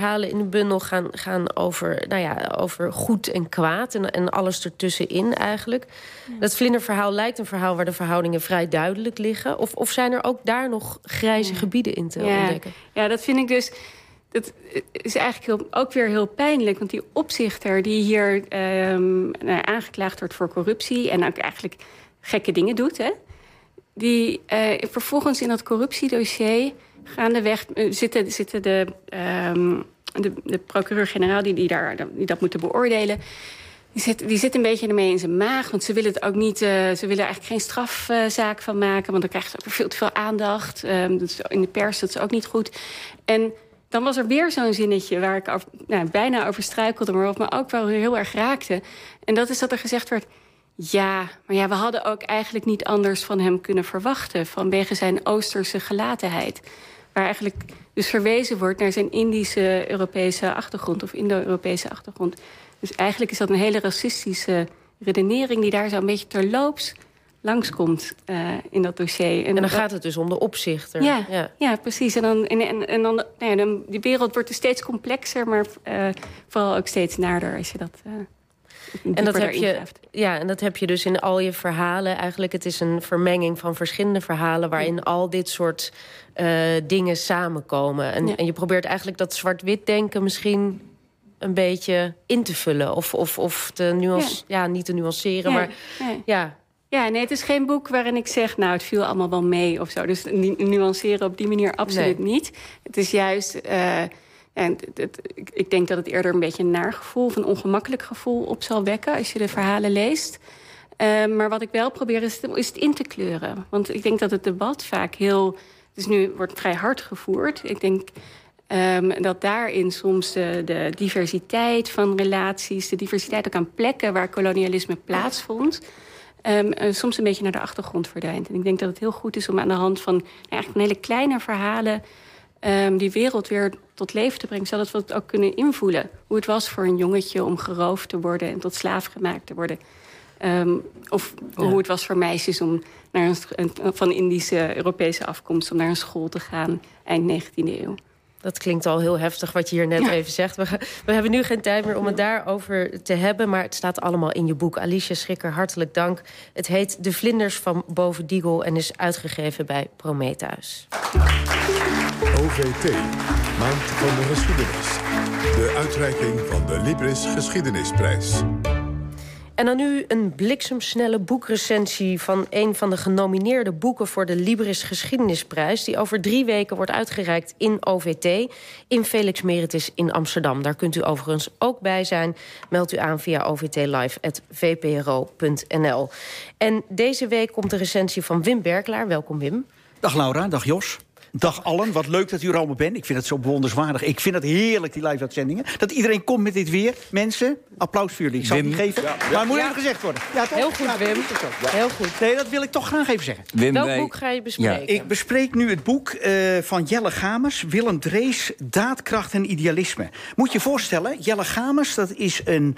verhalen in de bundel gaan, gaan over, nou ja, over goed en kwaad en, en alles ertussenin eigenlijk. Dat vlinderverhaal lijkt een verhaal waar de verhoudingen vrij duidelijk liggen. Of, of zijn er ook daar nog grijze gebieden in te ontdekken? Ja, dat vind ik dus. Dat is eigenlijk heel, ook weer heel pijnlijk. Want die opzichter die hier um, nou, aangeklaagd wordt voor corruptie en ook eigenlijk gekke dingen doet, hè, die uh, vervolgens in dat corruptiedossier gaandeweg uh, zitten, zitten de, um, de, de procureur-generaal die, die, daar, die dat moeten beoordelen. Die zit, die zit een beetje ermee in zijn maag. Want ze willen het ook niet. Uh, ze willen eigenlijk geen strafzaak van maken. Want dan krijgt het ook veel te veel aandacht. Um, dat is in de pers dat is ook niet goed. En dan was er weer zo'n zinnetje waar ik nou, bijna over struikelde, maar wat me ook wel heel erg raakte. En dat is dat er gezegd werd. Ja, maar ja, we hadden ook eigenlijk niet anders van hem kunnen verwachten. Vanwege zijn Oosterse gelatenheid. Waar eigenlijk dus verwezen wordt naar zijn Indische Europese achtergrond of Indo-Europese achtergrond. Dus eigenlijk is dat een hele racistische redenering die daar zo een beetje terloops langskomt uh, in dat dossier. En, dan gaat het dus om de opzichter. Ja, ja. ja precies. En dan, en, en, en dan, nou ja, dan, die wereld wordt dus steeds complexer, maar uh, vooral ook steeds naarder als je dat. Uh, en dat, heb je, ja, en dat heb je dus in al je verhalen. Eigenlijk, het is een vermenging van verschillende verhalen... waarin al dit soort dingen samenkomen. En, en je probeert eigenlijk dat zwart-wit denken misschien een beetje in te vullen. Of, of, of te nuance, ja. ja. niet te nuanceren, maar ja, ja, nee, het is geen boek waarin ik zeg... nou, het viel allemaal wel mee of zo. Dus nuanceren op die manier absoluut niet. Het is juist... Uh, en het, ik denk dat het eerder een beetje een naar gevoel... of een ongemakkelijk gevoel op zal wekken... als je de verhalen leest. Uh, maar wat ik wel probeer is, is het in te kleuren. Want ik denk dat het debat vaak heel... Dus nu wordt vrij hard gevoerd. Ik denk um, dat daarin soms de, de, diversiteit van relaties... de diversiteit ook aan plekken waar kolonialisme plaatsvond... Um, uh, soms een beetje naar de achtergrond verdwijnt. En ik denk dat het heel goed is om aan de hand van eigenlijk een hele kleine verhalen um, die wereld weer tot leven te brengen, zodat we het ook kunnen invoelen. Hoe het was voor een jongetje om geroofd te worden en tot slaaf gemaakt te worden. Um, of ja. hoe het was voor meisjes om naar een, een, van Indische Europese afkomst om naar een school te gaan eind 19e eeuw. Dat klinkt al heel heftig wat je hier net ja. even zegt. We, we, hebben nu geen tijd meer om het daarover te hebben... maar het staat allemaal in je boek. Alicia Schrikker, hartelijk dank. Het heet De Vlinders van Boven Diegel... en is uitgegeven bij Prometheus. OVT, Maand van de Geschiedenis. De uitreiking van de Libris Geschiedenisprijs. En dan nu een bliksemsnelle boekrecensie van een van de genomineerde boeken voor de Libris Geschiedenisprijs, die over drie weken wordt uitgereikt in OVT, in Felix Meritis in Amsterdam. Daar kunt u overigens ook bij zijn. Meld u aan via ovtlive.vpro.nl. En deze week komt de recensie van Wim Berklaar. Welkom Wim. Dag Laura, dag Jos. Dag allen, wat leuk dat u er allemaal bent. Ik vind het zo bewonderswaardig. Ik vind het heerlijk, die live-uitzendingen. Dat iedereen komt met dit weer. Mensen, applaus voor jullie. Ik zal het niet geven, ja, ja. maar moet even gezegd worden. Ja, toch? Heel goed, Wim. Heel goed. Nee, dat wil ik toch graag even zeggen. Wim, Welk boek ga je bespreken? Ik bespreek nu het boek uh, van Jelle Gamers, Willem Drees, Daadkracht en Idealisme. Moet je voorstellen, Jelle Gamers, dat is een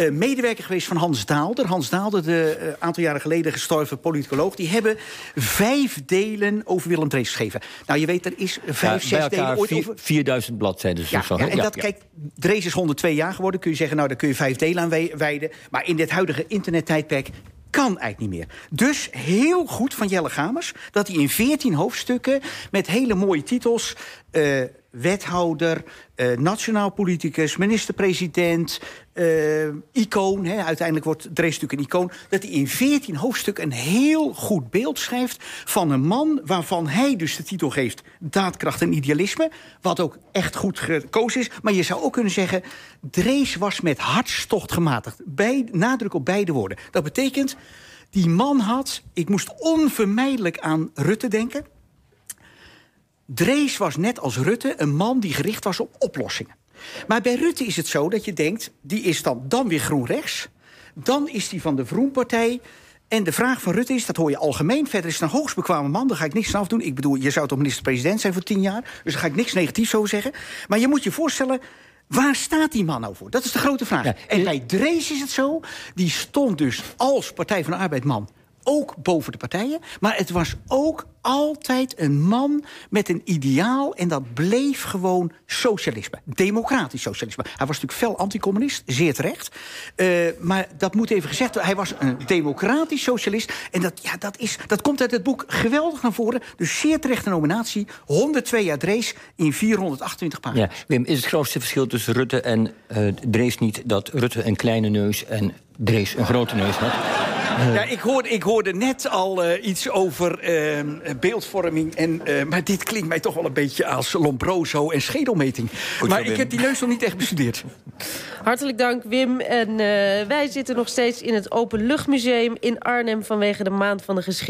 uh, medewerker geweest van Hans Daalder. Hans Daalder, de uh, aantal jaren geleden gestorven politicoloog. Die hebben vijf delen over Willem Drees geschreven. Nou, nou, je weet, er is vijf, ja, zes delen ooit vier, over... 4000 bladzijden. Ja, zo, ja, en dat, kijk, Drees is 102 jaar geworden. Kun je zeggen, nou, daar kun je vijf delen aan wijden. Maar in dit huidige internettijdperk kan eigenlijk niet meer. Dus heel goed van Jelle Gamers dat hij in 14 hoofdstukken met hele mooie titels. Uh, wethouder, uh, nationaal politicus, minister-president, uh, icoon. Hè, uiteindelijk wordt Drees natuurlijk een icoon. Dat hij in 14 hoofdstukken een heel goed beeld schrijft van een man waarvan hij dus de titel geeft Daadkracht en Idealisme. Wat ook echt goed gekozen is. Maar je zou ook kunnen zeggen, Drees was met hartstocht gematigd. Bij, nadruk op beide woorden. Dat betekent, die man had, ik moest onvermijdelijk aan Rutte denken. Drees was net als Rutte een man die gericht was op oplossingen. Maar bij Rutte is het zo dat je denkt, die is dan, dan weer groen-rechts. Dan is die van de Vroenpartij. En de vraag van Rutte is, dat hoor je algemeen... verder is het een hoogst bekwame man, daar ga ik niks aan afdoen. Ik bedoel, je zou toch minister-president zijn voor tien jaar... dus daar ga ik niks negatiefs over zeggen. Maar je moet je voorstellen, Waar staat die man nou voor? Dat is de grote vraag. Ja, en bij Drees is het zo, die stond dus als Partij van de Arbeid man ook boven de partijen. Maar het was ook altijd een man met een ideaal. En dat bleef gewoon socialisme. Democratisch socialisme. Hij was natuurlijk fel anticommunist, zeer terecht. Uh, maar dat moet even gezegd. Hij was een democratisch socialist. En dat, ja, dat, is, dat komt uit het boek geweldig naar voren. Dus zeer terechte nominatie. 102 jaar Drees in 428 pagina's. Ja, Wim, is het grootste verschil tussen Rutte en uh, Drees niet... dat Rutte een kleine neus en Drees een grote neus had? Ja, ik hoorde, ik hoorde net al uh, iets over uh, beeldvorming. En, uh, maar dit klinkt mij toch wel een beetje als Lombroso en schedelmeting. Goed maar ik heb die neus nog niet echt bestudeerd. Hartelijk dank, Wim. En wij zitten nog steeds in het Openluchtmuseum in Arnhem... vanwege de Maand van de Geschiedenis.